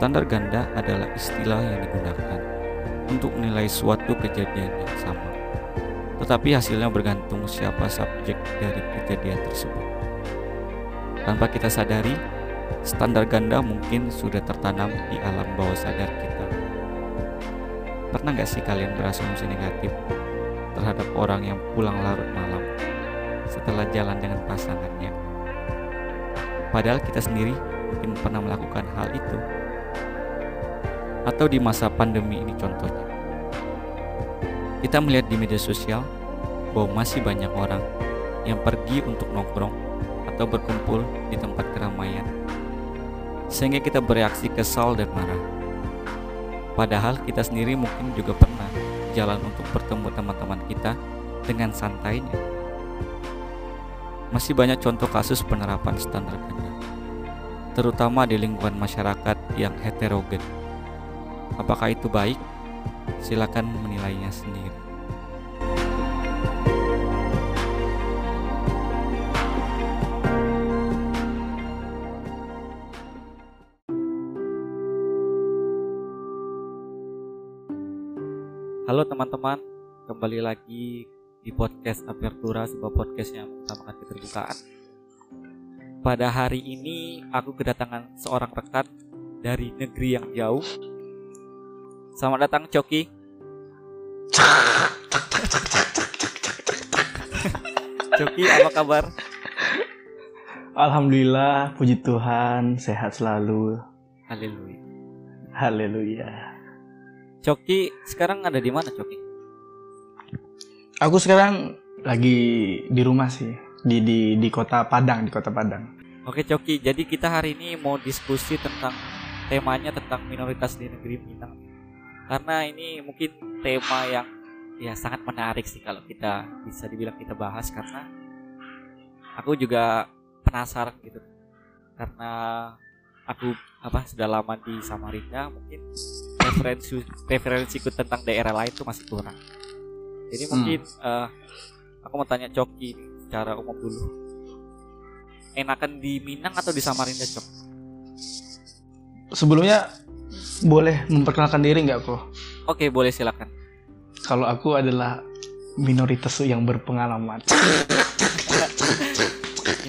Standar ganda adalah istilah yang digunakan untuk menilai suatu kejadian yang sama, tetapi hasilnya bergantung siapa subjek dari kejadian tersebut. Tanpa kita sadari, standar ganda mungkin sudah tertanam di alam bawah sadar kita. Pernah gak sih kalian berasumsi negatif terhadap orang yang pulang larut malam setelah jalan dengan pasangannya? Padahal kita sendiri mungkin pernah melakukan hal itu. Atau di masa pandemi ini contohnya. Kita melihat di media sosial bahwa masih banyak orang yang pergi untuk nongkrong atau berkumpul di tempat keramaian sehingga kita bereaksi kesal dan marah. Padahal kita sendiri mungkin juga pernah jalan untuk bertemu teman-teman kita dengan santainya. Masih banyak contoh kasus penerapan standar ganda, terutama di lingkungan masyarakat yang heterogen. Apakah itu baik? Silakan menilainya sendiri. Halo teman-teman, kembali lagi di podcast Apertura, sebuah podcast yang mengutamakan keterbukaan. Pada hari ini aku kedatangan seorang rekan dari negeri yang jauh. Selamat datang Coki. Coki, apa kabar? Alhamdulillah, puji Tuhan, sehat selalu. Haleluya. Haleluya. Coki sekarang ada di mana Coki? Aku sekarang lagi di rumah sih, di di di kota Padang, di kota Padang. Oke Coki, jadi kita hari ini mau diskusi tentang temanya tentang minoritas di negeri Minang. Karena ini mungkin tema yang ya sangat menarik sih kalau kita bisa dibilang kita bahas karena aku juga penasaran gitu. Karena aku apa sudah lama di Samarinda mungkin referensi referensiku tentang daerah lain tuh masih kurang. Jadi mungkin eh, aku mau tanya Coki secara umum dulu. Enakan di Minang atau di Samarinda Cok? Sebelumnya boleh memperkenalkan diri nggak kok? Oke boleh silakan. Kalau aku adalah minoritas yang berpengalaman.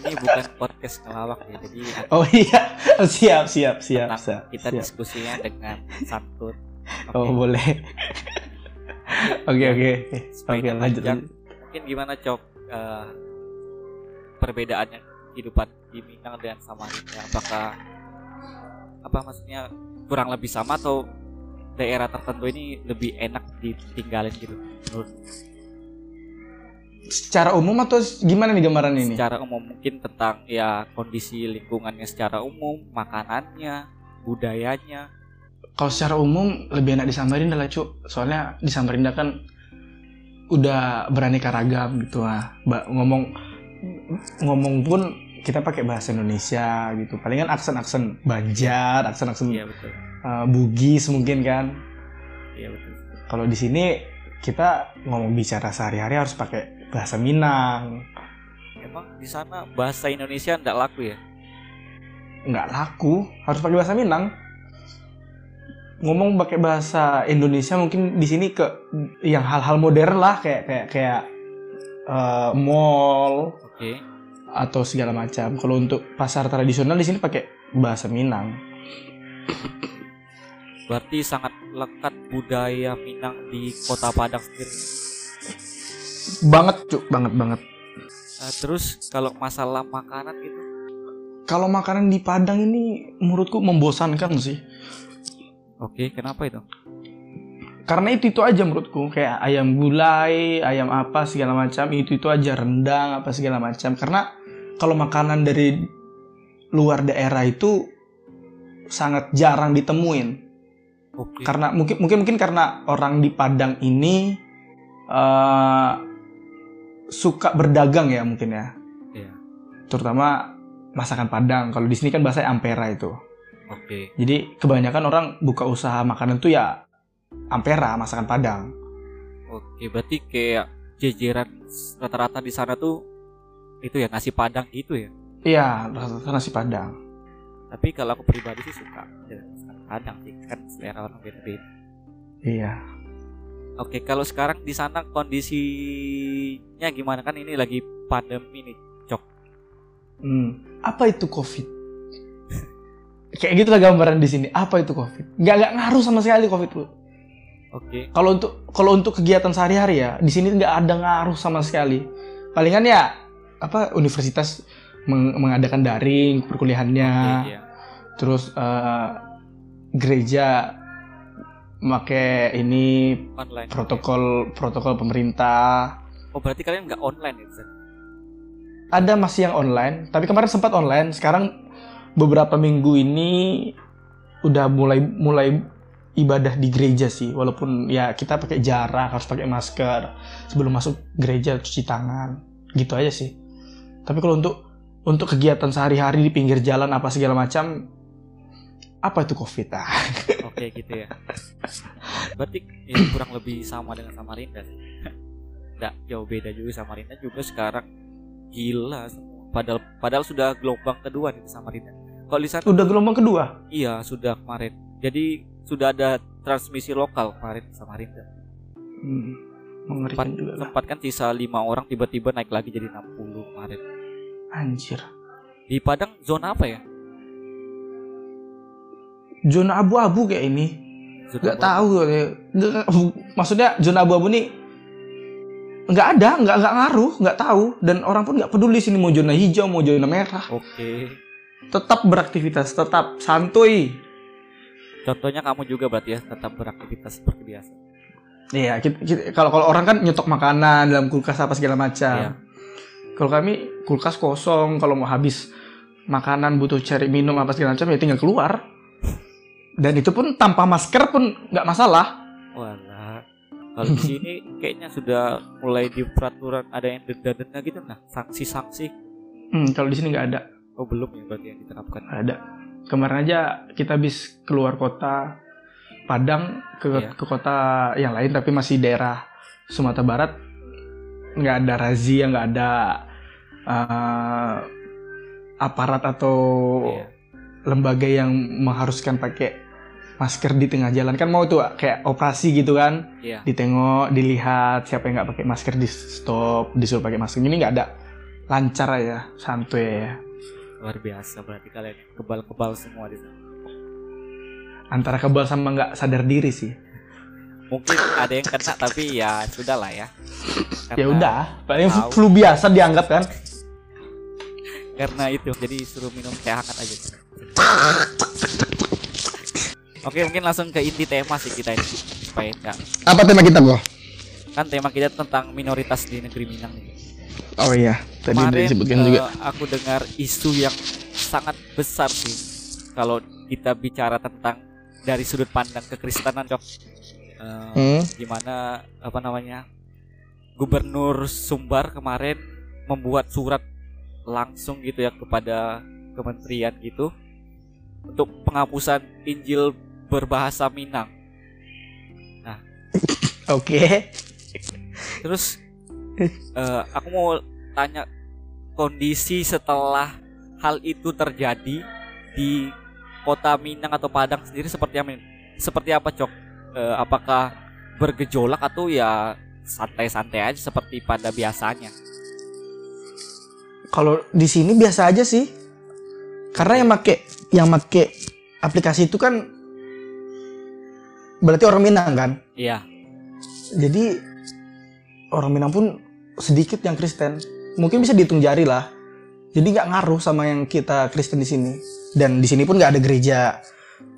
Ini bukan podcast ngelawak ya, jadi Oh iya, siap siap siap siap. kita siap. diskusinya dengan santun. Oke, Oh boleh. Oke oke oke. lanjut. Mungkin gimana Cok eh, perbedaannya kehidupan di Minang dan Samarinda? Apakah apa maksudnya kurang lebih sama atau daerah tertentu ini lebih enak ditinggalin gitu menurut Secara umum atau gimana nih gambaran ini? secara umum mungkin tentang ya kondisi lingkungannya secara umum makanannya budayanya Kalau secara umum lebih enak di Samarinda lah cuk. Soalnya di Samarinda kan udah beraneka ragam gitu ah. Ba- ngomong ngomong pun kita pakai bahasa Indonesia gitu. Palingan aksen-aksen Banjar, aksen-aksen iya betul. uh, Bugis mungkin kan. iya betul. Kalau di sini kita ngomong bicara sehari-hari harus pakai bahasa Minang. emang di sana bahasa Indonesia ndak laku ya? Nggak laku. Harus pakai bahasa Minang. Ngomong pakai bahasa Indonesia mungkin di sini ke yang hal-hal modern lah kayak kayak kayak eh, mall. Oke atau segala macam. Kalau untuk pasar tradisional di sini pakai bahasa Minang. Berarti sangat lekat budaya Minang di kota Padang sendiri. Banget cuk. Banget banget. Eh, terus kalau masalah makanan gitu? Kalau makanan di Padang ini menurutku membosankan sih. Oke kenapa itu? Karena itu itu aja menurutku. Kayak ayam gulai ayam apa segala macam. Itu itu aja rendang apa segala macam. Karena kalau makanan dari luar daerah itu sangat jarang ditemuin. Oke. Karena mungkin mungkin mungkin karena orang di Padang ini eh, suka berdagang ya mungkin ya. Iya. terutama masakan Padang. Kalau di sini kan bahasa ampera itu. Oke. Jadi kebanyakan orang buka usaha makanan tuh ya ampera masakan Padang. Oke berarti kayak jajaran rata-rata di sana tuh itu ya nasi Padang gitu ya Iya, rata-rata nasi Padang. tapi kalau aku pribadi sih suka jajanan masakan kadang sih kan selera orang beda-beda Iya. oke kalau sekarang di sana kondisinya gimana kan ini lagi pandemi nih Hmm. Apa itu COVID? Kayak gitu lah gambaran di sini. Apa itu COVID? Nggak nggak ngaruh sama sekali COVID bro. oke Kalau untuk kalau untuk kegiatan sehari-hari ya, di sini nggak ada ngaruh sama sekali. Palingan ya apa universitas meng- mengadakan daring perkuliahannya, Oke, iya. terus eh, gereja make ini online protokol protokol pemerintah. oh berarti kalian nggak online ya sana? Ada masih yang online, tapi kemarin sempat online. Sekarang beberapa minggu ini udah mulai mulai ibadah di gereja sih, walaupun ya kita pakai jarak, harus pakai masker sebelum masuk gereja cuci tangan, gitu aja sih. Tapi kalau untuk untuk kegiatan sehari-hari di pinggir jalan apa segala macam, apa itu covid ah? Oke gitu ya. Berarti ya, kurang lebih sama dengan Samarinda sih. Nggak jauh beda juga Samarinda juga sekarang gila semua. Padahal padahal sudah gelombang kedua nih di Samarinda. Kalau di sana Udah gelombang kedua. iya sudah kemarin. Jadi sudah ada transmisi lokal kemarin Samarinda. Hmm, mengerikan juga lah. sempat kan sisa lima orang tiba-tiba naik lagi jadi 60 kemarin. Anjir. Di Padang zona apa ya? Zona abu-abu kayak ini. Zona Nggak apa? tahu ya. Maksudnya zona abu-abu nih nggak ada, nggak nggak ngaruh, nggak tahu dan orang pun nggak peduli sini mau zona hijau, mau zona merah. Oke. Tetap beraktivitas, tetap santuy. Contohnya kamu juga berarti ya tetap beraktivitas seperti biasa. Iya, kalau kalau orang kan nyetok makanan dalam kulkas apa segala macam. Iya. Kalau kami kulkas kosong, kalau mau habis makanan butuh cari minum apa segala macam ya tinggal keluar. Dan itu pun tanpa masker pun nggak masalah. Walah. Kalau di sini kayaknya sudah mulai di peraturan ada yang denda-denda gitu nah, sanksi-sanksi. Hmm, kalau di sini nggak ada. Oh, belum ya berarti yang diterapkan. Ada. Kemarin aja kita habis keluar kota Padang ke Iya. ke kota yang lain tapi masih daerah Sumatera Barat nggak ada razia nggak ada eh, aparat atau Iya. lembaga yang mengharuskan pakai masker di tengah jalan kan mau tuh kayak operasi gitu kan Iya. ditengok dilihat siapa yang nggak pakai masker di stop disuruh pakai masker ini nggak ada lancar aja santuy ya Luar biasa berarti kalian kebal-kebal semua di sana. Antara kebal sama nggak sadar diri sih Mungkin ada yang kena tapi ya sudah lah ya. ya udah paling tahu. flu biasa dianggap kan Karena itu jadi suruh minum teh hangat aja. Oke, mungkin langsung ke inti tema sih kita ini supaya enggak apa tema kita bro kan tema kita tentang minoritas di negeri Minang nih. oh iya tadi udah Kemarin disebutkan eh, juga aku dengar isu yang sangat besar sih kalau kita bicara tentang dari sudut pandang kekristenan cok. Eh, Hmm, gimana apa namanya Gubernur Sumbar kemarin membuat surat langsung gitu ya kepada kementerian gitu untuk penghapusan Injil berbahasa Minang. Oke. Terus eh, aku mau tanya kondisi setelah hal itu terjadi di kota Minang atau Padang sendiri seperti apa? Seperti apa, Cok? Eh, apakah bergejolak atau ya santai-santai aja seperti pada biasanya? kalau di sini biasa aja sih karena yang make yang make aplikasi itu kan berarti orang Minang kan Iya, jadi orang Minang pun sedikit yang Kristen mungkin bisa dihitung jari lah jadi nggak ngaruh sama yang kita Kristen di sini dan di sini pun nggak ada gereja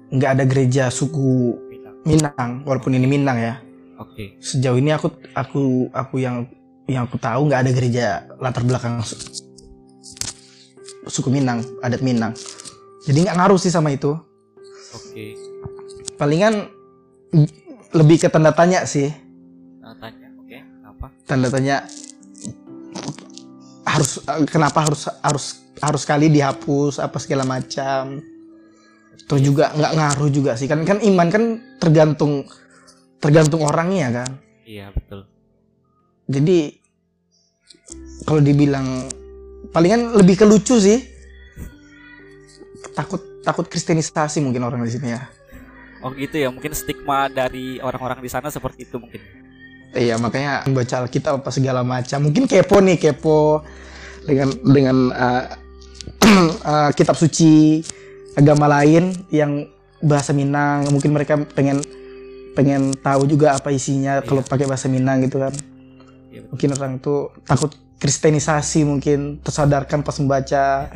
nggak ada gereja suku Minang. Walaupun ini Minang ya Oke. sejauh ini aku aku aku yang yang aku tahu nggak ada gereja latar belakang su- suku Minang adat Minang jadi nggak ngaruh sih sama itu Oke. palingan mm, lebih ke tanda tanya sih Nah, tanya, oke, apa? tanda tanya harus eh, kenapa harus harus harus sekali dihapus apa segala macam atau juga nggak ngaruh juga sih kan kan iman kan tergantung tergantung orangnya kan Iya, betul. jadi kalau dibilang palingan lebih ke lucu sih takut takut kristenisasi mungkin orang di sini ya Oh gitu ya, mungkin stigma dari orang-orang di sana seperti itu mungkin. Iya makanya baca Alkitab apa segala macam. Mungkin kepo nih kepo dengan dengan uh, uh, kitab suci agama lain yang bahasa Minang. Mungkin mereka pengen pengen tahu juga apa isinya Iya. kalau pakai bahasa Minang gitu kan. Iya, betul. Mungkin orang itu takut kristenisasi mungkin tersadarkan pas membaca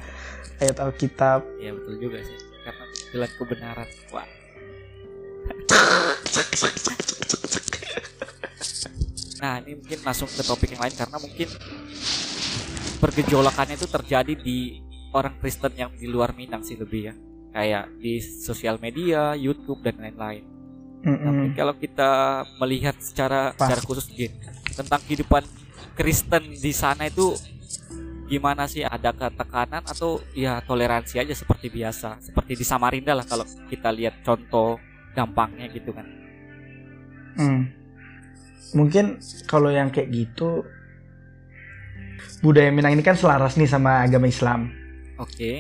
ayat Alkitab. Iya betul juga sih. Karena jalan kebenaran. Wah. Nah ini mungkin langsung ke topik yang lain karena mungkin pergejolakannya itu terjadi di orang Kristen yang di luar Minang sih lebih ya kayak di sosial media, YouTube dan lain-lain. Nah, mungkin kalau kita melihat secara Apa? secara khusus Gin, tentang kehidupan Kristen di sana itu gimana sih ada tekanan atau ya toleransi aja seperti biasa seperti di Samarinda lah kalau kita lihat contoh gampangnya gitu kan Hmm. Mungkin kalau yang kayak gitu budaya Minang ini kan selaras nih sama agama Islam. Oke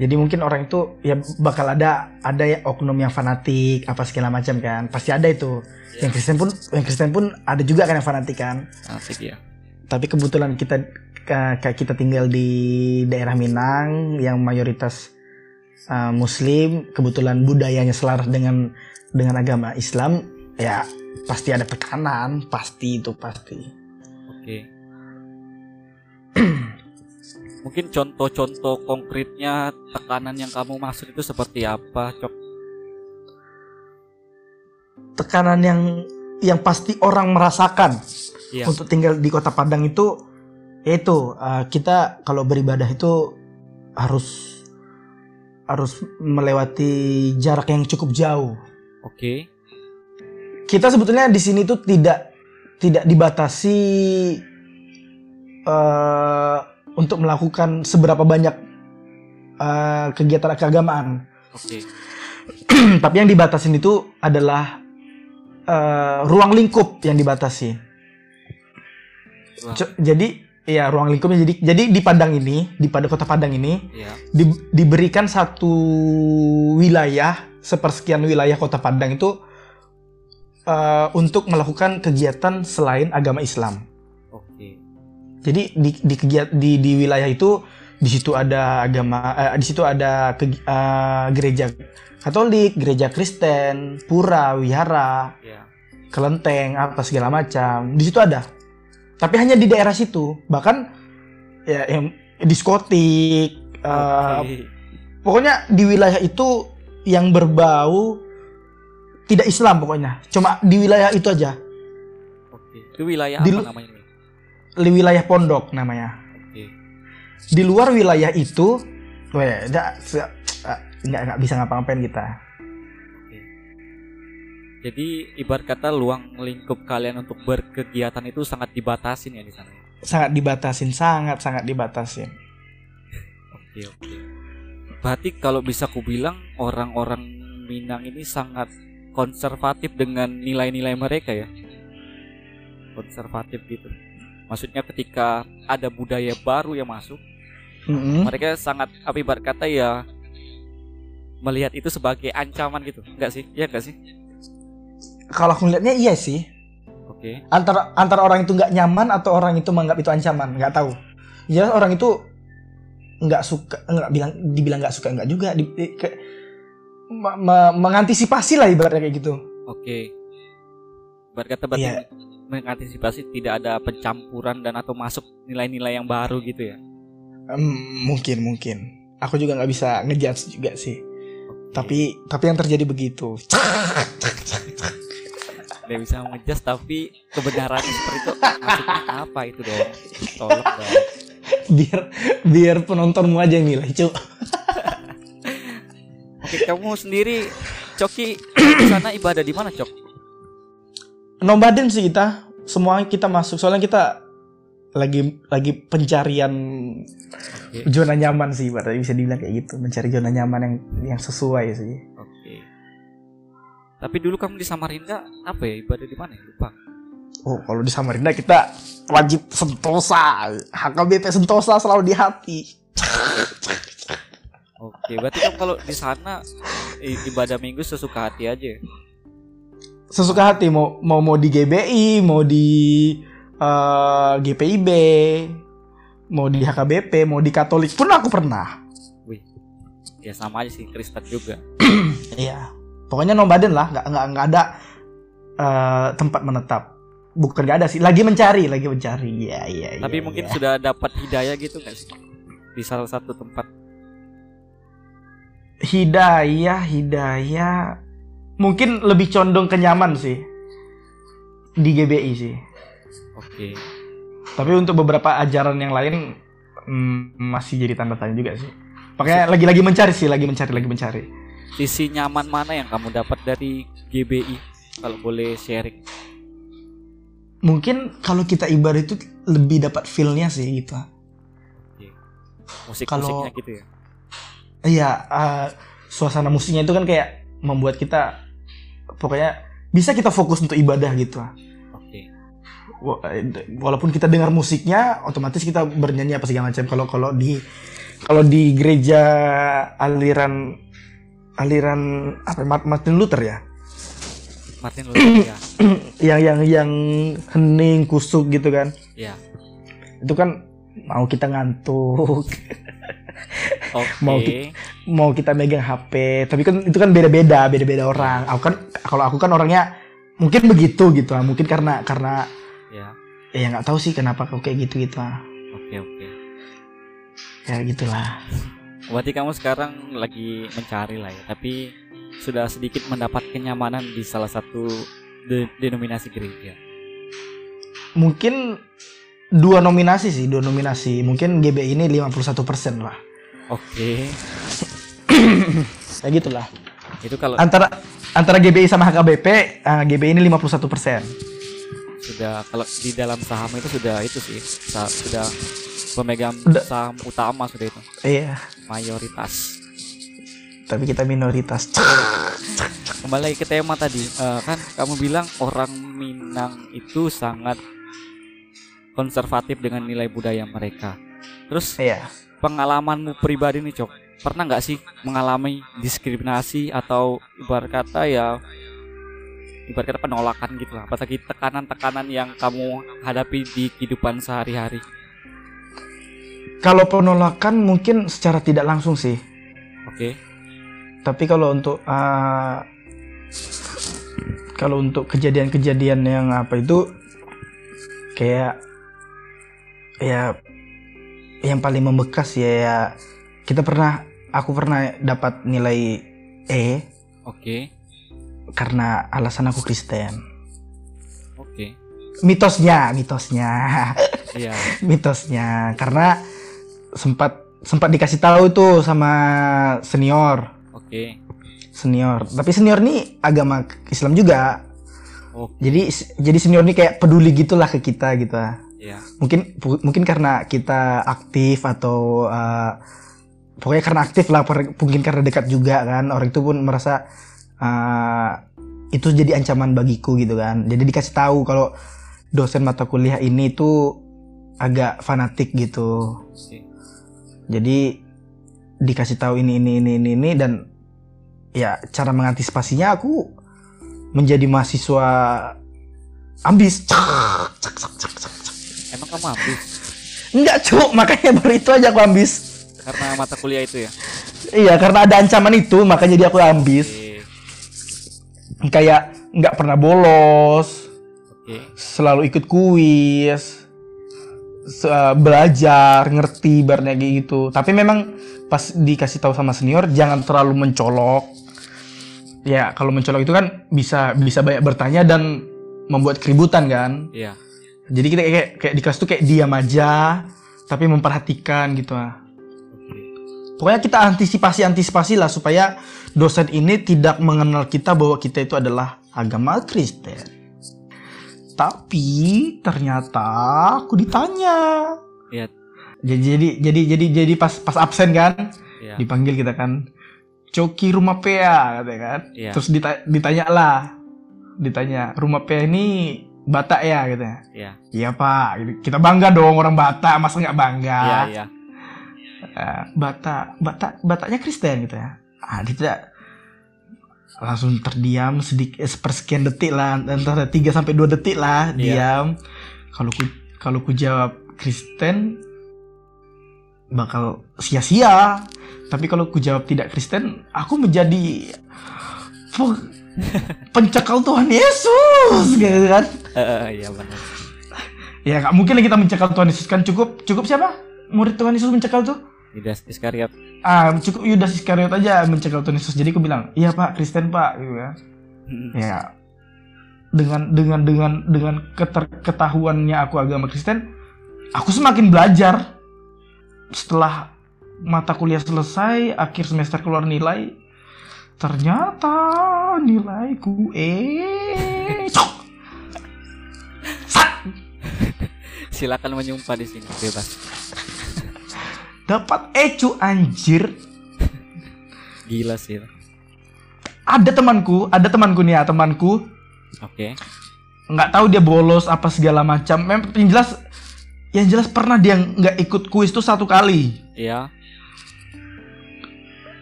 Jadi mungkin orang itu ya bakal ada ada ya oknum yang fanatik apa segala macam kan. Pasti ada itu. Ya. Yang Kristen pun yang Kristen pun ada juga kan yang fanatik kan. asik ya Tapi kebetulan kita ka- kayak kita tinggal di daerah Minang yang mayoritas uh, Muslim, kebetulan budayanya selaras dengan dengan agama Islam, ya pasti ada tekanan, pasti itu pasti. oke mungkin contoh-contoh konkretnya tekanan yang kamu maksud itu seperti apa cok Tekanan yang yang pasti orang merasakan Iya. untuk tinggal di Kota Padang itu yaitu uh, kita kalau beribadah itu harus harus melewati jarak yang cukup jauh. oke kita sebetulnya di sini tuh tidak tidak dibatasi eh, untuk melakukan seberapa banyak eh, kegiatan keagamaan. oke Tapi yang dibatasin itu adalah eh, ruang lingkup yang dibatasi. Co- Jadi ya ruang lingkupnya jadi jadi di Padang ini di pada kota Padang ini ya di- diberikan satu wilayah sepersekian wilayah kota Padang itu eh, untuk melakukan kegiatan selain agama Islam. Jadi di di kegiat di di wilayah itu di situ ada agama eh, di situ ada ke- eh, gereja Katolik, gereja Kristen, pura, wihara, ya kelenteng, apa segala macam. Di situ ada. Tapi hanya di daerah situ. Bahkan ya yang diskotik eh, Oke. pokoknya di wilayah itu yang berbau tidak Islam pokoknya. Cuma di wilayah itu aja. Oke. Itu wilayah Di apa namanya wilayah pondok namanya. Oke. Di luar wilayah itu, weh, nggak se- eh, nggak nggak bisa ngapa-ngapain kita. Oke. Jadi ibarat kata luang lingkup kalian untuk berkegiatan itu sangat dibatasin ya di sana. Sangat dibatasin, sangat sangat dibatasin. Oke oke. Berarti kalau bisa ku bilang orang-orang Minang ini sangat konservatif dengan nilai-nilai mereka ya. Konservatif gitu. Maksudnya ketika ada budaya baru yang masuk, Mm-mm. mereka sangat apa ibarat kata ya melihat itu sebagai ancaman gitu. Enggak sih? Ya enggak sih? Kalau aku lihatnya iya sih. Oke. Antara antara orang itu nggak nyaman atau orang itu menganggap itu ancaman, nggak tahu. Ya orang itu nggak suka, nggak bilang dibilang nggak suka nggak juga. Di, di- ke- me- me- mengantisipasi lah ibaratnya kayak gitu. Oke. Ibarat kata berarti Iya. Mengantisipasi tidak ada pencampuran dan atau masuk nilai-nilai yang baru gitu ya. Hmm, mungkin mungkin. Aku juga nggak bisa ngejudge juga sih. Oke. Tapi tapi yang terjadi begitu. Nggak bisa mengejas tapi kebenarannya seperti itu maksudnya apa itu dong? Tolong dong. biar biar penontonmu aja yang nilai, Cuk. Oke, kamu sendiri Coki di sana ibadah di mana, Cok? Nomaden sih kita. Semua kita masuk soalnya kita lagi lagi pencarian Oke. zona nyaman sih ibaratnya bisa dibilang kayak gitu mencari zona nyaman yang yang sesuai sih Oke. Tapi dulu kamu di Samarinda apa ya ibadah di mana? Lupa. oh kalau di Samarinda kita wajib sentosa HKBP sentosa selalu di hati Oke, berarti kamu kalau di sana ibadah minggu sesuka hati aja. Sesuka hati mau mau mau di GBI mau di eh, GPIB mau di HKBP mau di Katolik pun aku pernah Ya sama aja sih Kristen juga. iya pokoknya nomaden lah nggak nggak nggak ada eh, tempat menetap bukan nggak ada sih lagi mencari lagi mencari ya iya Tapi iya, mungkin iya. sudah dapat hidayah gitu nggak sih di salah satu tempat. hidayah hidayah mungkin lebih condong ke nyaman sih di GBI sih Oke. Tapi untuk beberapa ajaran yang lain mm, masih jadi tanda tanya juga sih. Makanya lagi-lagi mencari sih, lagi mencari, lagi mencari. Sisi nyaman mana yang kamu dapat dari GBI? Kalau boleh sharing. Mungkin kalau kita ibadah itu lebih dapat feel-nya sih gitu. Musik-musiknya Kalau- gitu ya. Iya, eh, suasana musiknya itu kan kayak membuat kita pokoknya bisa kita fokus untuk ibadah gitu. Eh, Walaupun kita dengar musiknya, otomatis kita bernyanyi apa segala macam. Kalau kalau di kalau di gereja aliran aliran apa Mart- Martin Luther ya, Martin Luther ya. yang yang yang hening kusuk gitu kan Ya. itu kan mau kita ngantuk Oke. Mau ki- mau kita megang HP tapi kan itu kan beda-beda beda-beda orang aku kan kalau aku kan orangnya mungkin begitu gitu ah. mungkin karena karena Ya. ya nggak tahu sih kenapa kok kayak gitu gitu ah. Oke, oke. ya gitulah Berarti kamu sekarang lagi mencari lah ya, tapi sudah sedikit mendapat kenyamanan di salah satu de- denominasi gereja. mungkin dua nominasi sih dua nominasi. Mungkin GB ini 51% lah. Oke. ya gitulah. Itu kalau antara antara GBI sama HKBP eh, GBI ini 51% sudah kalau di dalam saham itu sudah itu sih sa- sudah pemegang Udah. saham utama sudah itu. Iya. Mayoritas. tapi kita minoritas. Kembali ke tema tadi, eh, kan kamu bilang orang Minang itu sangat konservatif dengan nilai budaya mereka. Terus iya pengalamanmu pribadi nih cok, pernah nggak sih mengalami diskriminasi atau ibarat kata ya ibarat kata penolakan gitu lah, apalagi tekanan-tekanan yang kamu hadapi di kehidupan sehari-hari. Kalau penolakan mungkin secara tidak langsung sih. Oke, Tapi kalau untuk uh, kalau untuk kejadian-kejadian yang apa itu kayak ya yang paling membekas ya, ya kita pernah aku pernah dapat nilai E. Oke, karena alasan aku Kristen. oke, Mitosnya, mitosnya, iya, mitosnya. Karena sempat sempat dikasih tahu tuh sama senior. Oke, senior. Tapi senior nih agama Islam juga. Oke, jadi jadi senior nih kayak peduli gitulah ke kita gitu iya, mungkin mungkin karena kita aktif atau uh, pokoknya karena aktif lah mungkin karena dekat juga kan orang itu pun merasa uh, itu jadi ancaman bagiku gitu kan jadi dikasih tahu kalau dosen mata kuliah ini tuh agak fanatik gitu oke. jadi dikasih tahu ini ini ini ini ini dan ya cara mengantisipasinya aku menjadi mahasiswa ambis. Cek, cek, cek, cek, cek, kamu habis Enggak cuk, makanya baru itu aja aku ambis. karena mata kuliah itu ya? Iya, karena ada ancaman itu, makanya jadi aku ambis. Oke, Kayak nggak pernah bolos, oke, selalu ikut kuis, se- belajar, ngerti barnya gitu. Tapi memang pas dikasih tahu sama senior jangan terlalu mencolok. Ya kalau mencolok itu kan bisa bisa banyak bertanya dan membuat keributan kan. iya, Jadi kita kayak kayak di kelas tuh kayak diam aja, tapi memperhatikan gitu ah. Pokoknya kita antisipasi antisipasi lah supaya dosen ini tidak mengenal kita bahwa kita itu adalah agama Kristen. Tapi ternyata aku ditanya. Iya. Jadi jadi jadi jadi jadi pas pas absen kan iya, dipanggil kita kan Coki rumah Pea katanya kan. Iya. Terus dita- ditanya lah. Ditanya rumah Pea ini Batak ya katanya. iya, Iya pak, Gitu. kita bangga dong orang Batak, masa nggak bangga? iya, iya, Eh, Batak, Batak, Bataknya Kristen gitu ya. Ah, dia tidak. langsung terdiam sedikit sepersekian detik lah antara 3 sampai 2 detik lah Iya. diam kalau ku kalau ku jawab Kristen bakal sia-sia tapi kalau ku jawab tidak Kristen aku menjadi pe- pencekal Tuhan Yesus gitu kan Eh, iya benar. ya nggak mungkin lah kita mencekal Tuhan Yesus kan cukup cukup siapa murid Tuhan Yesus mencekal tuh Yudas Iskariot. ah cukup Yudas Iskariot aja mencekal Tuhan Yesus jadi aku bilang iya pak Kristen pak gitu ya Hmm. ya dengan dengan dengan dengan keter- ketahuannya aku agama Kristen aku semakin belajar setelah mata kuliah selesai akhir semester keluar nilai ternyata nilaiku eh. Silakan menyumpah di sini bebas. dapat ecu anjir Gila sih. ada temanku ada temanku nih ya temanku Oke. nggak tahu dia bolos apa segala macam Mem- yang jelas yang jelas pernah dia nggak ikut kuis tuh satu kali Iya.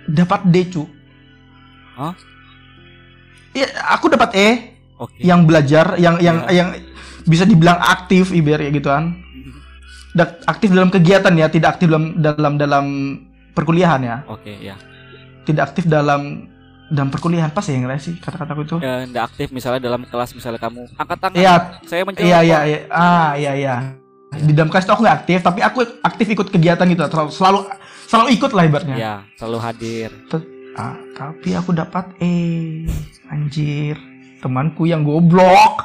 dapat D cu Hah? Iya, aku dapat E Oke. yang belajar yang yang Iya. yang bisa dibilang aktif ibarat ya gituan Da- aktif dalam kegiatan ya tidak aktif dalam dalam dalam perkuliahan ya Oke, ya. tidak aktif dalam dalam perkuliahan pas ya lain sih kata-kataku itu Ya, nggak aktif misalnya dalam kelas misalnya kamu angkat tangan. Iya, Saya menjawab. iya iya iya ah iya iya di dalam kelas itu aku nggak aktif tapi aku aktif ikut kegiatan gitu selalu selalu, selalu ikut lah ibaratnya Iya, selalu hadir. Ah, tapi aku dapat E. Anjir. Temanku yang goblok.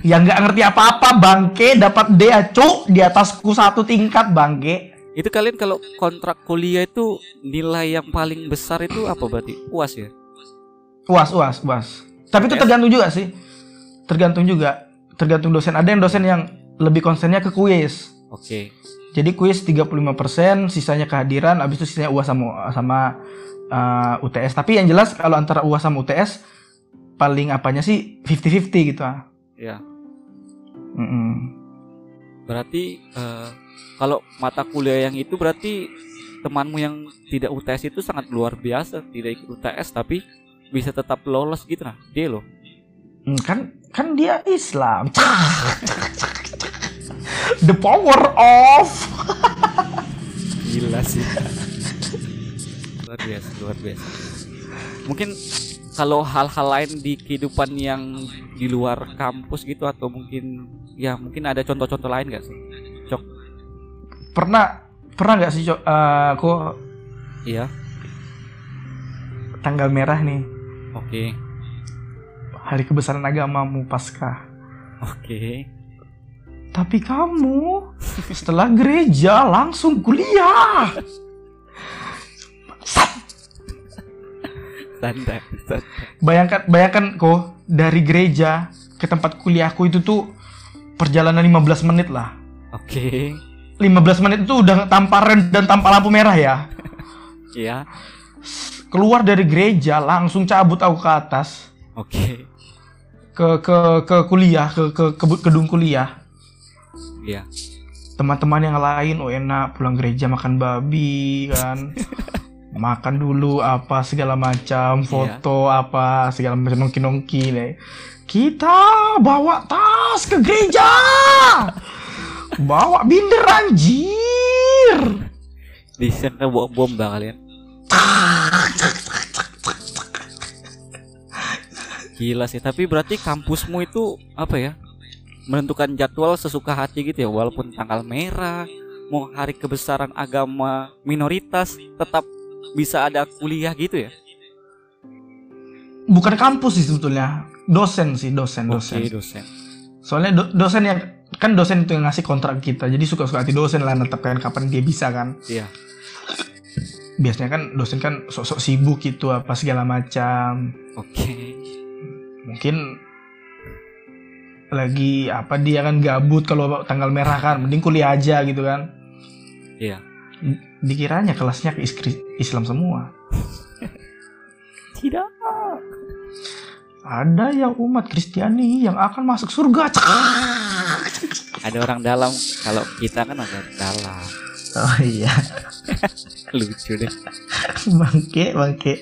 Yang nggak ngerti apa-apa bangke dapat D acu di atasku satu tingkat bangke. Itu kalian kalau kontrak kuliah itu nilai yang paling besar itu apa berarti? UAS ya? Uas, uas, uas. Tapi itu tergantung juga sih. Tergantung juga. Tergantung dosen. Ada yang dosen yang lebih konsennya ke kuis. Oke. Jadi kuis 35%, sisanya kehadiran, habis itu sisanya UAS sama sama uh, UTS. Tapi yang jelas kalau antara UAS sama UTS paling apanya sih 50-50 gitu ah. Ya. Mm-mm. Berarti eh, kalau mata kuliah yang itu berarti temanmu yang tidak UTS itu sangat luar biasa, tidak ikut UTS tapi bisa tetap lolos gitu nah. Dia loh. Hmm, kan kan dia Islam. The power of Gila sih. luar biasa, luar biasa. Mungkin kalau hal-hal lain di kehidupan yang di luar kampus gitu atau mungkin ya mungkin ada contoh-contoh lain gak sih? Cok. pernah pernah nggak sih Cok, eh, aku Iya. tanggal merah nih Oke. hari kebesaran agamamu Paskah. Oke. Tapi kamu setelah gereja langsung kuliah. Santai. Bayangkan bayangkan kok dari gereja ke tempat kuliahku itu tuh perjalanan 15 menit lah. Oke. 15 menit itu udah tanpa rem dan tanpa lampu merah ya. Iya. Keluar dari gereja langsung cabut aku ke atas Oke. ke ke ke kuliah ke ke, ke gedung kuliah. Iya. Teman-teman yang lain oh enak pulang gereja makan babi kan. makan dulu apa segala macam foto apa segala macam nongki-nongki deh. Kita bawa tas ke gereja. Bawa binder anjir. Disangka bawa bom dah kalian. Gila sih, tapi berarti kampusmu itu apa ya? Menentukan jadwal sesuka hati gitu ya, walaupun tanggal merah, mau hari kebesaran agama minoritas, tetap bisa ada kuliah gitu ya? Bukan kampus sih sebetulnya, dosen sih dosen dosen. Oke, dosen. Soalnya do- dosen yang kan dosen itu yang ngasih kontrak kita, jadi suka-suka hati dosen lah menetapkan kapan dia bisa kan. Iya. Biasanya kan dosen kan sok-sok sibuk gitu apa segala macam. Oke. Mungkin lagi apa dia kan gabut kalau tanggal merah kan, mending kuliah aja gitu kan. Iya. Dikiranya kelasnya ke iskri- Islam semua. Tidak. Ada yang umat Kristiani yang akan masuk surga. Ada orang dalam, kalau kita kan ada dalam. Oh iya, Lucu deh. bangke, bangke.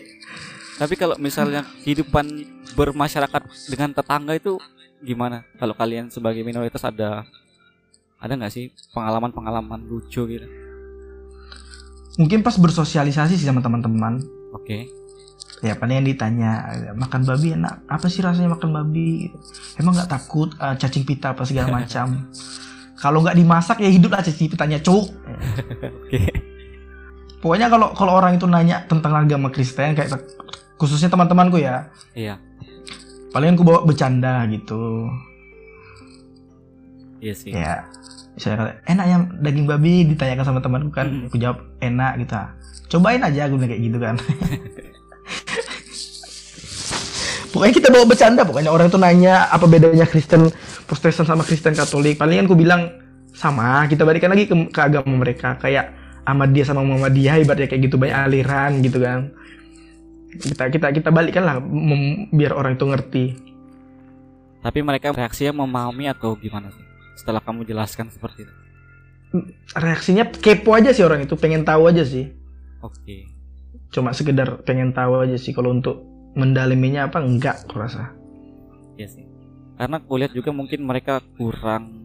Tapi kalau misalnya kehidupan bermasyarakat dengan tetangga itu gimana? Kalau kalian sebagai minoritas ada ada nggak sih pengalaman-pengalaman lucu gitu? Mungkin pas bersosialisasi sih sama teman-teman. Oke. Ya paling yang ditanya makan babi enak apa sih rasanya makan babi? Emang nggak takut uh, cacing pita apa segala macam? Kalau nggak dimasak ya hidup lah cacing pitanya cuk. Oke. Pokoknya kalau kalau orang itu nanya tentang agama Kristen kayak khususnya teman-temanku ya, Iya. paling aku bawa bercanda gitu. Iya sih. Ya, saya kata enak ya daging babi ditanyakan sama temanku kan, Hmm. aku jawab enak gitu. Cobain aja aku bilang kayak gitu kan. pokoknya kita bawa bercanda pokoknya orang itu nanya apa bedanya Kristen Protestan sama Kristen Katolik. Palingan aku bilang sama, kita balikan lagi ke, ke agama mereka kayak Ahmadiyah sama Muhammadiyah ibaratnya kayak gitu banyak aliran gitu kan. Kita kita kita balikkan lah mem- biar orang itu ngerti. Tapi mereka reaksinya memahami atau gimana sih? Setelah kamu jelaskan seperti itu. Reaksinya kepo aja sih orang itu, pengen tahu aja sih. Oke. cuma sekedar pengen tahu aja sih kalau untuk mendalaminya apa enggak aku rasa Iya sih. Karena aku lihat juga mungkin mereka kurang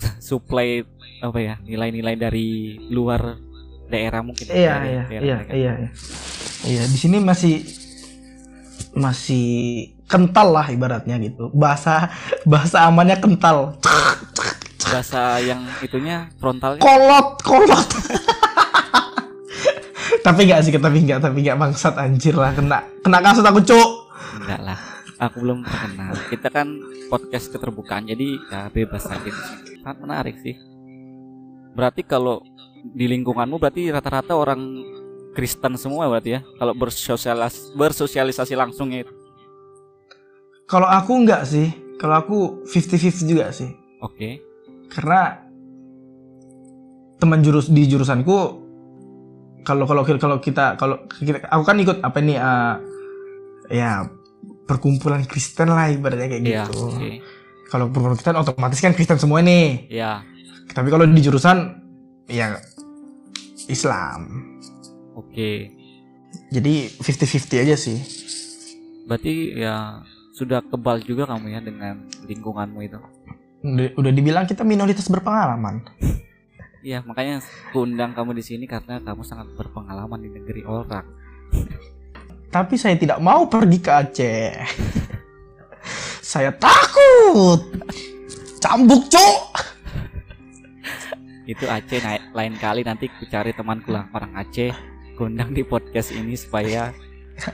supply apa ya nilai-nilai dari luar daerah mungkin. iya iya daerah iya mereka. iya iya iya di sini masih masih kental lah ibaratnya gitu bahasa bahasa amannya kental Bahasa yang itunya frontalnya kolot kolot tapi enggak sih tapi enggak tapi enggak bangsat anjir lah kena kena kasut aku cuk enggak lah. Aku belum terkenal. Kita kan podcast keterbukaan jadi ya bebas aja. Sangat menarik sih. Berarti kalau di lingkunganmu berarti rata-rata orang Kristen semua berarti ya. Kalau bersosialis bersosialisasi langsungnya itu. kalau aku enggak sih kalau aku 50-50 juga sih Oke. karena teman jurus di jurusanku kalau kalau kalau kita kalau kita aku kan ikut apa nih eh, ya perkumpulan Kristen lah ibaratnya kayak Iya, gitu. oke. Kalau perkumpulan Kristen otomatis kan Kristen semua nih. Iya. Tapi kalau di jurusan ya Islam. Oke. Jadi 50-50 aja sih. Berarti ya sudah kebal juga kamu ya dengan lingkunganmu itu. Udah, udah dibilang kita minoritas berpengalaman. Iya, makanya aku undang kamu di sini karena kamu sangat berpengalaman di negeri orang. Tapi saya tidak mau pergi ke Aceh. saya takut. Cambuk, Cok. Itu Aceh naik lain kali nanti ku cari temanku lah orang Aceh undang di podcast ini supaya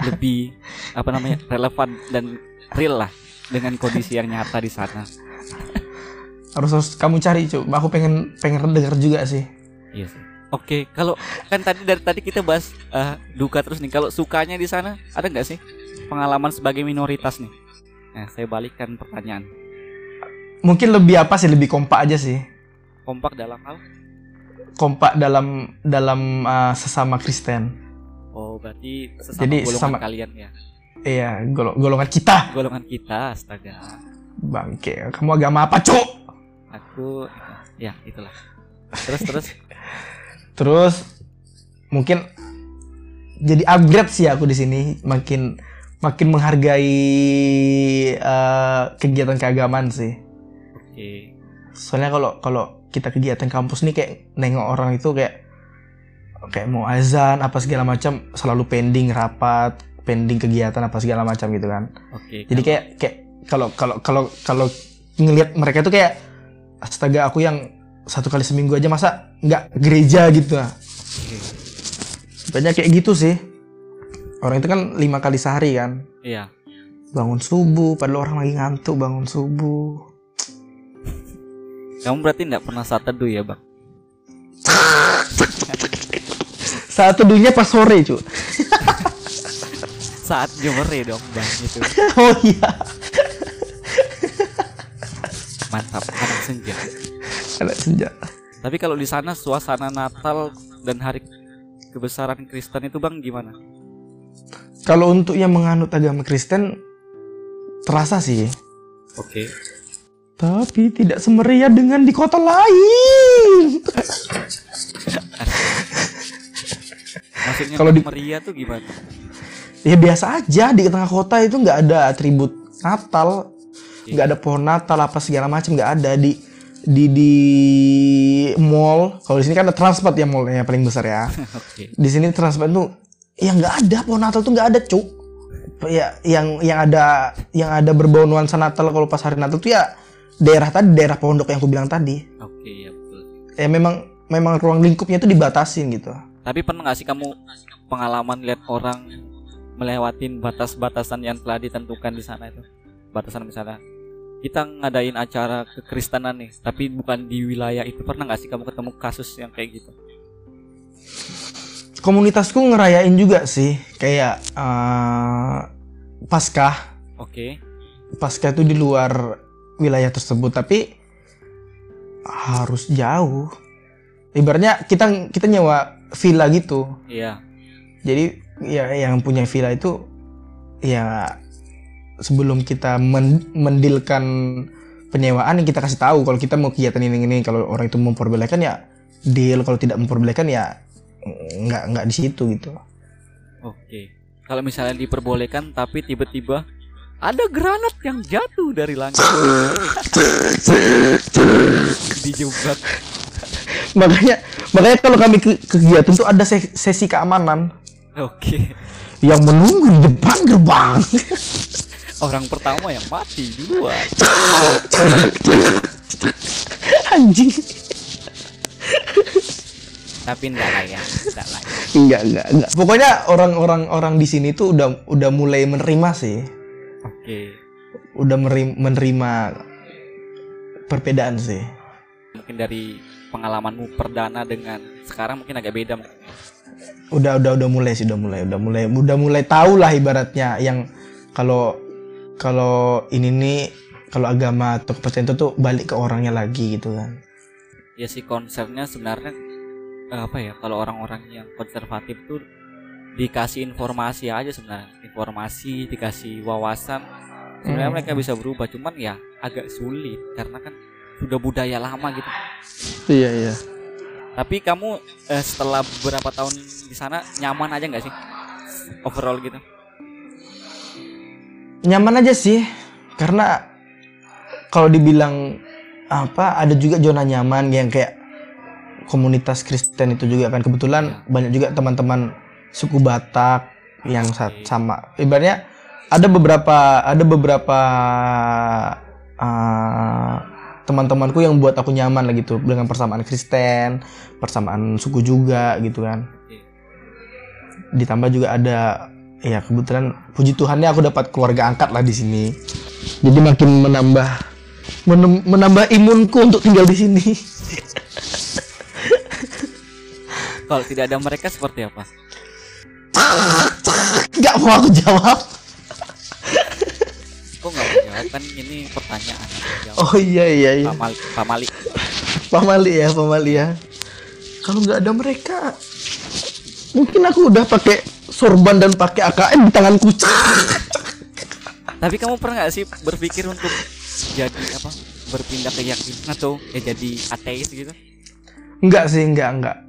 lebih apa namanya relevan dan real lah dengan kondisi yang nyata di sana. harus harus kamu cari cuy aku pengen pengen denger juga sih Iya sih. Oke, kalau kan tadi dari tadi kita bahas eh, duka terus nih. Kalau sukanya di sana ada nggak sih pengalaman sebagai minoritas nih? Nah, saya balikkan pertanyaan. mungkin lebih apa sih lebih kompak aja sih Kompak dalam hal? Kompak dalam dalam uh, sesama Kristen Oh, berarti sesama Jadi golongan sesama- kalian ya. iya gol- golongan kita Golongan kita, astaga. bangke kamu agama apa cuk Aku ya itulah. Terus terus terus mungkin jadi upgrade sih aku di sini makin makin menghargai uh, kegiatan keagamaan sih oke. soalnya kalau kalau kita kegiatan kampus nih kayak nengok orang itu kayak kayak mau azan apa segala macam selalu pending rapat pending kegiatan apa segala macam gitu kan Oke. jadi kayak kayak kalau kalau kalau kalau ngelihat mereka itu kayak astaga aku yang satu kali seminggu aja masa nggak gereja gitu ah Oke. banyak kayak gitu sih orang itu kan lima kali sehari kan Iya. bangun subuh padahal orang lagi ngantuk bangun subuh Kamu berarti nggak pernah saat teduh ya, Bang? saat teduhnya pas sore cu Saat jemere dong, Bang itu. oh iya Mantap, anak senja. ada senja Tapi kalau di sana suasana Natal dan hari kebesaran Kristen itu Bang gimana? kalau untuk yang menganut agama Kristen terasa sih Oke. Tapi tidak semeriah dengan di kota lain. Maksudnya Kalau di- Maria tuh gimana? ya biasa aja. Di tengah kota itu nggak ada atribut Natal. Nggak ada pohon Natal apa segala macam nggak ada. Di di di mall kalau di sini kan ada transport ya mallnya paling besar ya. Oke. di sini transport tuh ya nggak ada. Pohon Natal tuh nggak ada cuk. Ya yang yang ada yang ada berbau nuansa Natal kalau pas hari Natal tuh ya daerah tadi daerah pondok yang aku bilang tadi Oke, ya betul. ya memang memang ruang lingkupnya itu dibatasin gitu Tapi pernah nggak sih kamu pengalaman lihat orang melewatin batas-batasan yang telah ditentukan di sana itu? Batasan misalnya kita ngadain acara kekristenan nih, tapi bukan di wilayah itu. Pernah nggak sih kamu ketemu kasus yang kayak gitu? komunitasku ngerayain juga sih kayak eh Paskah Oke. Paskah itu di luar wilayah tersebut tapi harus jauh. Ibaratnya kita kita nyewa villa gitu. Iya. jadi ya yang punya villa itu ya sebelum kita men- mendilkan penyewaan kita kasih tahu kalau kita mau kegiatan ini ini. Kalau orang itu memperbolehkan ya deal. Kalau tidak memperbolehkan ya nggak nggak di situ gitu. Oke. Kalau misalnya diperbolehkan tapi tiba-tiba ada granat yang jatuh dari langit. Dijebak. makanya makanya kalau kami ke kegiatan tuh ada se- sesi keamanan Oke. yang menunggu di depan gerbang Orang pertama yang mati duluan. anjing Tapi enggak lah ya, enggak lah. ya. enggak enggak enggak pokoknya orang-orang orang di sini tuh udah udah mulai menerima sih Oke. udah menerima perbedaan sih. Mungkin dari pengalamanmu perdana dengan sekarang mungkin agak beda udah udah udah mulai sih udah mulai udah mulai udah mulai tahu lah ibaratnya yang kalau kalau ini nih kalau agama atau kepercayaan itu tuh balik ke orangnya lagi gitu kan. Ya sih konsepnya sebenarnya eh, apa ya kalau orang-orang yang konservatif tuh dikasih informasi aja sebenarnya. Informasi dikasih wawasan. Sebenarnya Hmm. mereka bisa berubah cuman ya agak sulit karena kan sudah budaya lama gitu. Iya iya. Tapi kamu eh, setelah beberapa tahun di sana nyaman aja nggak sih? Overall gitu. Nyaman aja sih karena kalau dibilang apa ada juga zona nyaman yang kayak komunitas Kristen itu juga kan. Kebetulan Ya. banyak juga teman-teman suku Batak yang sama. Ibaratnya ada beberapa ada beberapa uh, teman-temanku yang buat aku nyaman lah gitu dengan persamaan Kristen persamaan suku juga gitu kan. Ditambah juga ada ya kebetulan puji Tuhannya aku dapat keluarga angkat lah di sini. Jadi makin menambah menambah imunku untuk tinggal di sini. Kalau tidak ada mereka seperti apa nggak mau aku jawab. Kok nggak mau jawab? Kan ini pertanyaan. Oh iya iya iya. Pak Mali, Pak Mali. Pak Mali ya Pak Mali ya. Kalau nggak ada mereka mungkin aku udah pakai sorban dan pakai AKM di tanganku. Tapi kamu pernah nggak sih berpikir untuk jadi apa? Berpindah keyakinan atau ya jadi ateis gitu? nggak sih nggak nggak. Kan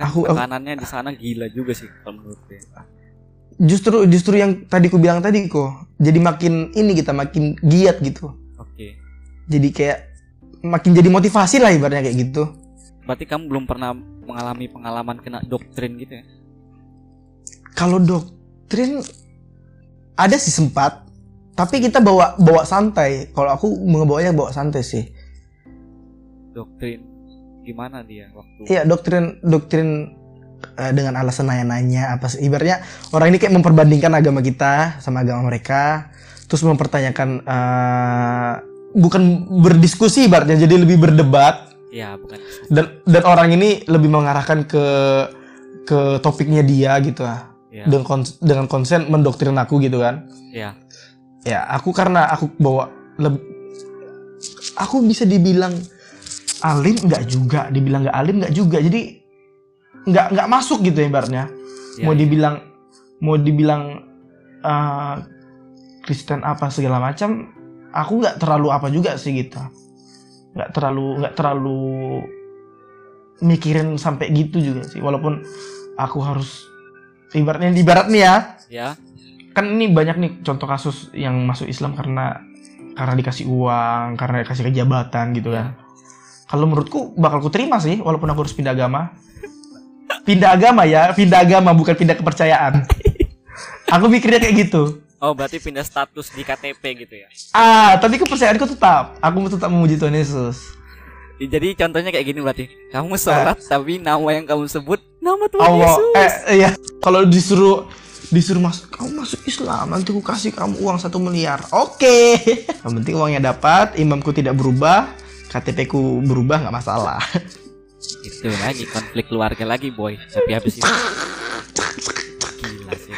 Aku- aku- tekanannya di sana gila juga sih kalau menurut gue. justru justru yang tadi ku bilang tadi kok jadi makin ini kita makin giat gitu Oke. jadi kayak makin jadi motivasi lah ibaratnya kayak gitu Berarti kamu belum pernah mengalami pengalaman kena doktrin gitu ya? kalau doktrin ada sih sempat tapi kita bawa bawa santai kalau aku ngebawanya bawa santai sih Doktrin gimana dia waktu? iya doktrin doktrin eh, dengan alasan nanya-nanya apa ibaratnya orang ini kayak memperbandingkan agama kita sama agama mereka terus mempertanyakan eh, bukan berdiskusi ibaratnya jadi lebih berdebat Ya bukan. dan dan orang ini lebih mengarahkan ke ke topiknya dia gitu lah Ya. dengan kons- dengan konsen mendoktrin aku gitu kan Ya. ya aku karena aku bawa aku bisa dibilang alim nggak juga dibilang nggak alim nggak juga. Jadi nggak nggak masuk gitu ya ibaratnya. Ya, mau ya. dibilang mau dibilang eh, Kristen apa segala macam aku nggak terlalu apa juga sih gitu. Nggak terlalu nggak terlalu mikirin sampai gitu juga sih. Walaupun aku harus ibaratnya ibarat nih ya. Ya. kan ini banyak nih contoh kasus yang masuk Islam karena karena dikasih uang karena dikasih kejabatan gitu kan kalau menurutku bakal ku terima sih walaupun aku harus pindah agama. Pindah agama ya pindah agama bukan pindah kepercayaan. Aku mikirnya kayak gitu. Oh, berarti pindah status di KTP gitu ya. ah tapi kepercayaanku tetap. Aku tetap memuji Tuhan Yesus. Jadi contohnya kayak gini berarti. Kamu sholat tapi nama yang kamu sebut nama Tuhan Allah. Yesus. eh iya. Kalau disuruh disuruh masuk kamu masuk Islam nanti aku kasih kamu uang satu miliar. Oke. Yang penting uangnya dapat imamku tidak berubah KTP ku berubah nggak masalah Itu lagi konflik keluarga lagi, boy. Tapi habis itu gila sih.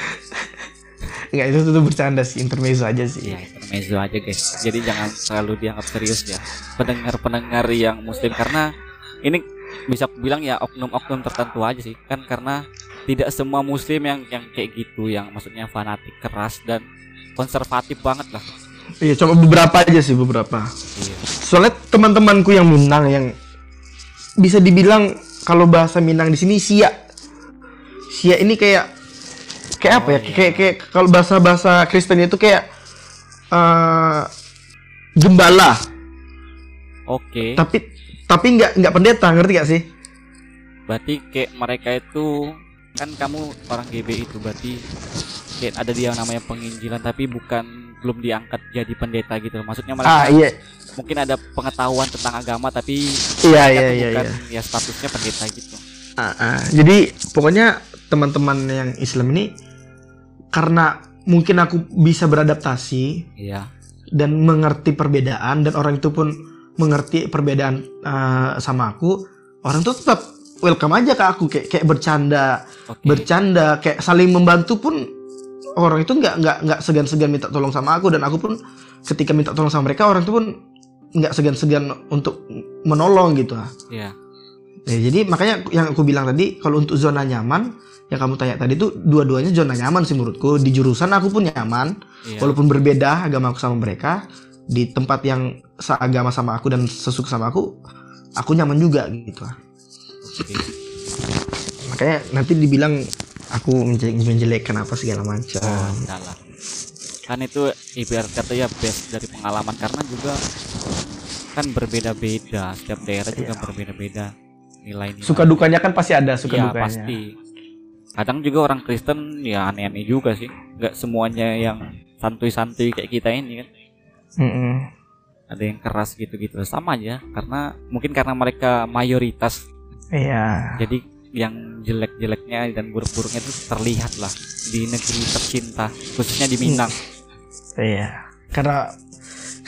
nggak itu tuh bercanda sih intermezzo aja sih Iya, intermezzo aja guys. Jadi jangan terlalu dianggap serius ya. Pendengar-pendengar yang muslim karena ini bisa bilang ya oknum-oknum tertentu aja sih. Kan karena tidak semua muslim yang yang kayak gitu yang maksudnya fanatik keras dan konservatif banget lah. Iya coba beberapa aja sih beberapa Iya. soalnya teman-temanku yang Minang yang bisa dibilang kalau bahasa Minang di sini sia sia ini kayak kayak apa ya Oh, iya. kayak kayak kalau bahasa bahasa Kristen itu kayak eh gembala Oke. tapi tapi nggak nggak pendeta ngerti gak sih Berarti kayak mereka itu kan kamu orang GB itu berarti kayak ada dia namanya penginjilan tapi bukan belum diangkat jadi pendeta gitu. Maksudnya mereka ah iya mungkin ada pengetahuan tentang agama tapi iya iya iya, bukan iya. ya statusnya pendeta gitu. Ah, ah. jadi pokoknya teman-teman yang Islam ini karena mungkin aku bisa beradaptasi Iya. dan mengerti perbedaan dan orang itu pun mengerti perbedaan eh, sama aku orang tuh tetap welcome aja ke aku kayak kayak bercanda Oke. bercanda kayak saling membantu pun orang itu nggak nggak nggak segan-segan minta tolong sama aku dan aku pun ketika minta tolong sama mereka orang itu pun nggak segan-segan untuk menolong gitu ah. Iya. Ya, jadi makanya yang aku bilang tadi kalau untuk zona nyaman yang kamu tanya tadi itu dua-duanya zona nyaman sih menurutku di jurusan aku pun nyaman Iya. walaupun berbeda agama aku sama mereka di tempat yang seagama sama aku dan sesuka sama aku aku nyaman juga gitu ah. Oke. makanya nanti dibilang aku menje- menjelekkan apa segala macam Oh, enggak lah. Kan itu ibarat kata ya best dari pengalaman karena juga kan berbeda-beda setiap daerah juga Iya. berbeda-beda nilai-nilai. suka dukanya kan pasti ada suka Iya, dukanya pasti. Kadang juga orang Kristen ya aneh-aneh juga sih. Nggak semuanya yang santuy-santuy kayak kita ini kan. Mm-mm. Ada yang keras gitu-gitu. Sama aja karena mungkin karena mereka mayoritas iya jadi yang jelek-jeleknya dan buruk-buruknya itu terlihat lah di negeri tercinta khususnya di Minang. iya karena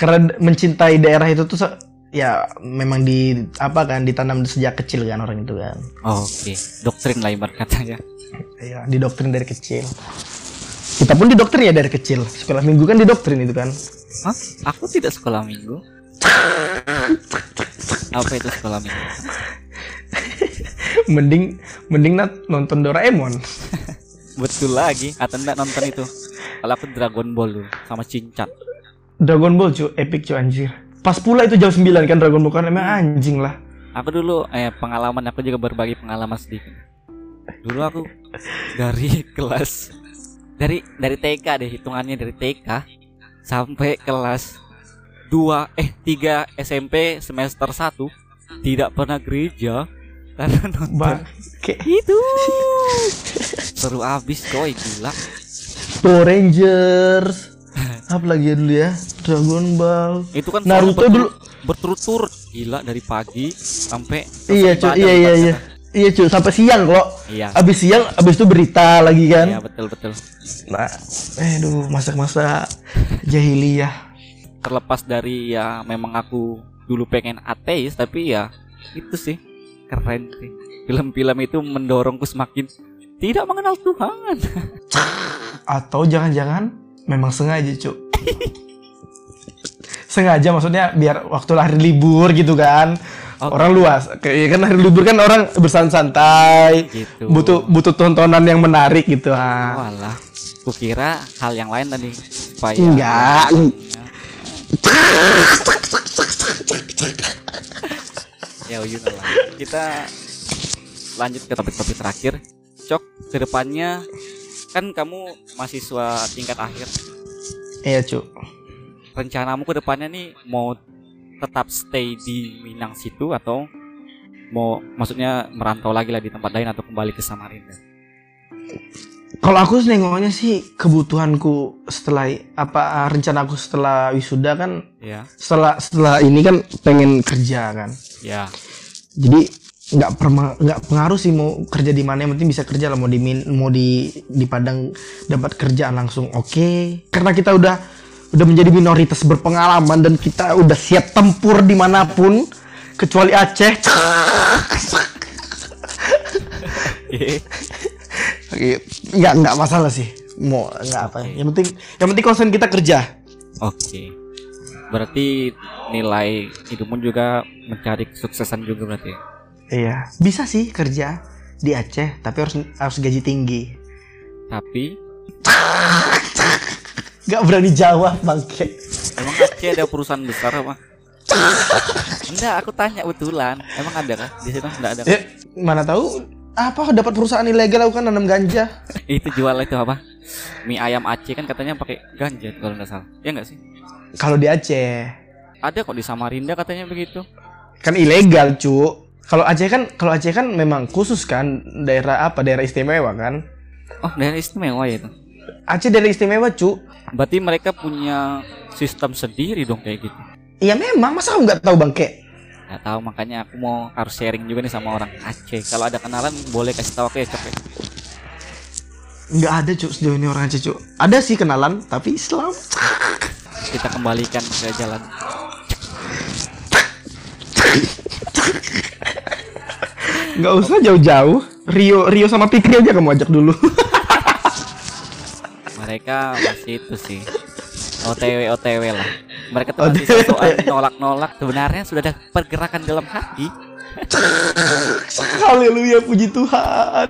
karena mencintai daerah itu tuh ya memang di apa kan ditanam sejak kecil kan orang itu kan Oke, doktrin lah ibarat katanya. iya didoktrin dari kecil kita pun didoktrin ya dari kecil sekolah minggu kan didoktrin itu kan Hah? Aku tidak sekolah minggu. Apa itu sekolah minggu? mending mending nat nonton Doraemon Betul lagi. Atau enggak nonton itu? Kalau aku Dragon Ball dulu sama Cincang. Dragon Ball cu epic cu anjir pas pula itu jam 9 kan Dragon Ball kan emang anjing lah Aku dulu eh pengalaman aku juga berbagi pengalaman sedikit. Dulu aku dari kelas dari dari TK deh hitungannya dari TK sampai kelas 2 eh 3 SMP semester 1 tidak pernah gereja karena nonton? Bangke. Itu. Seru abis coy gila. Power Rangers. Apa lagi ya dulu ya? Dragon Ball. Itu kan Naruto dulu. berturut-turut. Gila dari pagi sampai iya selesai cu. ibadah iya iya iya. iya cu. Sampai siang kok. Iya. Abis siang abis itu berita lagi kan? Iya betul betul. Nah aduh masa-masa jahiliyah. Terlepas dari ya memang aku dulu pengen ateis tapi ya itu sih keren sih. Film-film itu mendorongku semakin tidak mengenal Tuhan. Atau jangan-jangan memang sengaja cu sengaja maksudnya biar waktu hari libur gitu kan. Oke. orang luas. Kayak kan hari libur kan orang bersantai gitu. Butuh butuh tontonan yang menarik gitu ah. walah kukira hal yang lain tadi. Supaya Enggak. ya you know lah kita lanjut ke topik-topik terakhir cok ke depannya kan kamu mahasiswa tingkat akhir. Iya, Cuk. Rencanamu ke depannya nih mau tetap stay di Minang situ atau mau maksudnya merantau lagi lah di tempat lain atau kembali ke Samarinda? Kalau aku nengoknya sih kebutuhanku setelah apa rencana aku setelah wisuda kan Ya, setelah setelah ini kan pengen kerja kan. ya, Jadi nggak nggak pengaruh sih mau kerja di mana yang penting bisa kerja lah mau di mau di di Padang dapat kerjaan langsung oke. Karena kita udah udah menjadi minoritas berpengalaman dan kita udah siap tempur di mana pun kecuali Aceh. Oke, nggak nggak masalah sih mau nggak apa yang penting yang penting konsen kita kerja Oke. Berarti nilai hidupmu juga mencari kesuksesan juga berarti. ya? iya bisa sih kerja di Aceh tapi harus harus gaji tinggi Tapi nggak berani jawab bangke emang Aceh ada perusahaan besar apa? Enggak, aku tanya betulan. Emang ada kah? Di situ enggak ada. kah? Eh, mana tahu apa dapat perusahaan ilegal aku kan nanam ganja. Itu jual itu apa? Mie ayam Aceh kan katanya pakai ganja kalau nggak salah. Ya nggak sih? Kalau di Aceh Ada kok di Samarinda katanya begitu. kan ilegal, cu. Kalau Aceh kan kalau Aceh kan memang khusus kan daerah apa? Daerah istimewa kan. Oh, daerah istimewa ya itu. Aceh daerah istimewa, cu. Berarti mereka punya sistem sendiri dong kayak gitu. Iya memang, masa kamu nggak tahu bangke? Nggak tahu makanya aku mau harus sharing juga nih sama orang Aceh. Kalau ada kenalan boleh kasih tahu aku ya cok ya. Nggak ada, cu. Sejauh ini orang Aceh, cu. Ada sih kenalan, tapi Islam. Kita kembalikan ke jalan. Nggak usah jauh-jauh. Rio, Rio sama Pikri aja kamu ajak dulu. Mereka masih itu sih. OTW OTW lah. Mereka tuh masih soal nolak-nolak. Sebenarnya sudah ada pergerakan dalam hati. Haleluya, puji Tuhan.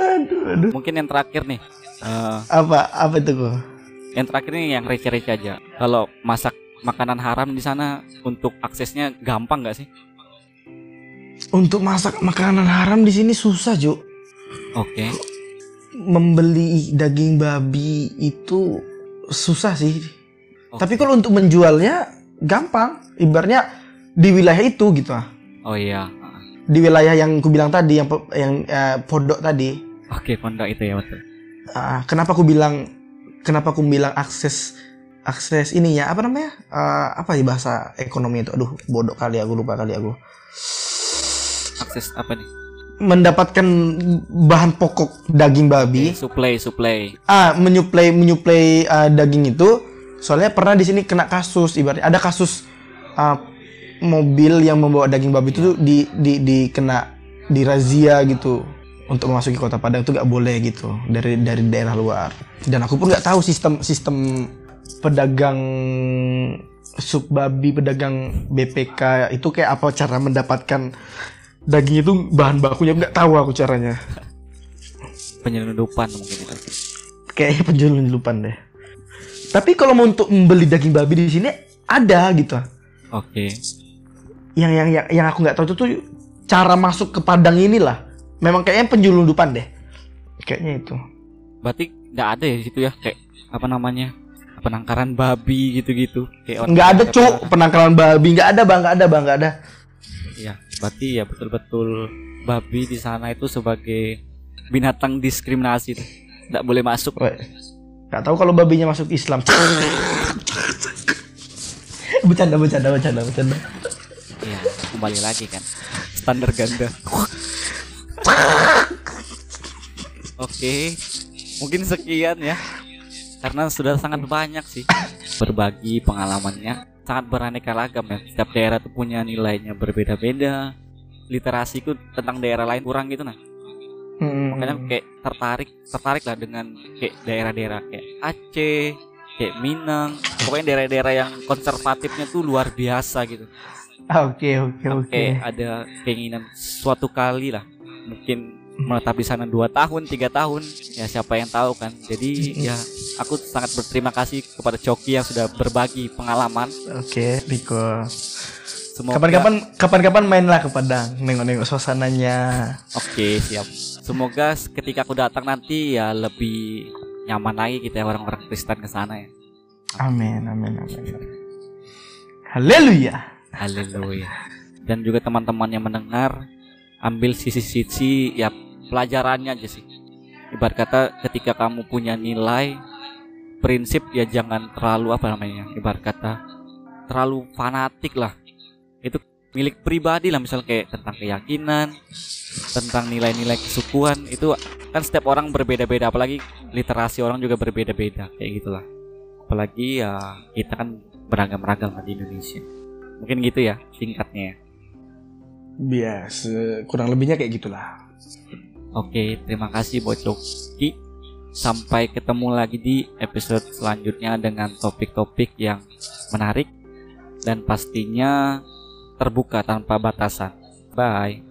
Aduh, aduh. Mungkin yang terakhir nih. Eh, Apa, apa itu kok? yang terakhir nih yang receh-receh aja. Kalau masak makanan haram di sana untuk aksesnya gampang nggak sih? Untuk masak makanan haram di sini susah, Ju. Oke. Membeli daging babi itu susah sih. Oke. Tapi kalau untuk menjualnya gampang. Ibaratnya di wilayah itu gitu ah. Oh iya. Di wilayah yang ku bilang tadi yang yang eh, pondok tadi. Oke, pondok itu ya betul. Ah, kenapa aku bilang kenapa aku bilang akses akses ininya apa namanya? Ah, apa sih bahasa ekonomi itu? Aduh, bodoh kali aku lupa kali aku. Akses apa nih? Mendapatkan bahan pokok daging babi. Supply, supply. ah menyuplai menyuplai ah, daging itu soalnya pernah di sini kena kasus ibaratnya ada kasus ah, mobil yang membawa daging babi itu tuh di di di kena dirazia gitu untuk memasuki kota Padang itu nggak boleh gitu dari dari daerah luar dan aku pun nggak tahu sistem sistem pedagang sub babi pedagang BPK itu kayak apa cara mendapatkan daging itu bahan bakunya nggak tahu aku caranya Penyelundupan mungkin itu. kayaknya penyelundupan deh. Tapi kalau mau untuk membeli daging babi di sini ada gitu. Oke. Yang yang yang, yang aku nggak tahu itu tuh cara masuk ke Padang inilah. Memang kayaknya penyelundupan deh. Kayaknya itu. Berarti nggak ada ya di situ ya kayak apa namanya? Penangkaran babi gitu-gitu. Kayak Nggak ada cuk orang. penangkalan babi nggak ada bang nggak ada bang nggak ada. Iya, berarti ya betul-betul babi di sana itu sebagai binatang diskriminasi. Nggak boleh masuk. Nggak tahu kalau babinya masuk Islam. bercanda bercanda bercanda bercanda. Iya, kembali lagi kan. Standar ganda. Oke. Mungkin sekian ya. Karena sudah sangat banyak sih berbagi pengalamannya. Sangat beraneka ragam ya. Setiap daerah tuh punya nilainya berbeda-beda. Literasiku tentang daerah lain kurang gitu nah. Hmm. Makanya kayak tertarik, tertarik lah dengan kayak daerah-daerah kayak Aceh, kayak Minang. Pokoknya daerah-daerah yang konservatifnya tuh luar biasa gitu. Ah, Oke oke oke. Ada keinginan suatu kali lah mungkin menetap di sana dua tahun tiga tahun ya siapa yang tahu kan jadi ya aku sangat berterima kasih kepada Coki yang sudah berbagi pengalaman Oke Riko. Semoga Kapan-kapan kapan-kapan mainlah ke Padang, nengok-nengok suasananya. Oke, siap. Semoga ketika aku datang nanti ya lebih nyaman lagi kita ya orang-orang Kristen ke sana ya. Amin, amin, amin. Haleluya. Haleluya. Dan juga teman-teman yang mendengar ambil sisi-sisi ya pelajarannya aja sih. Ibarat kata ketika kamu punya nilai prinsip ya jangan terlalu apa namanya? Ibarat kata terlalu fanatik lah. Itu milik pribadi lah misalnya kayak tentang keyakinan, tentang nilai-nilai kesukuan itu kan setiap orang berbeda-beda apalagi literasi orang juga berbeda-beda kayak gitulah. Apalagi ya kita kan beragam-ragam di Indonesia. Mungkin gitu ya singkatnya. ya. Biasa, kurang lebihnya kayak gitulah. Oke, terima kasih buat Coki. Sampai ketemu lagi di episode selanjutnya dengan topik-topik yang menarik dan pastinya terbuka tanpa batasan. Bye.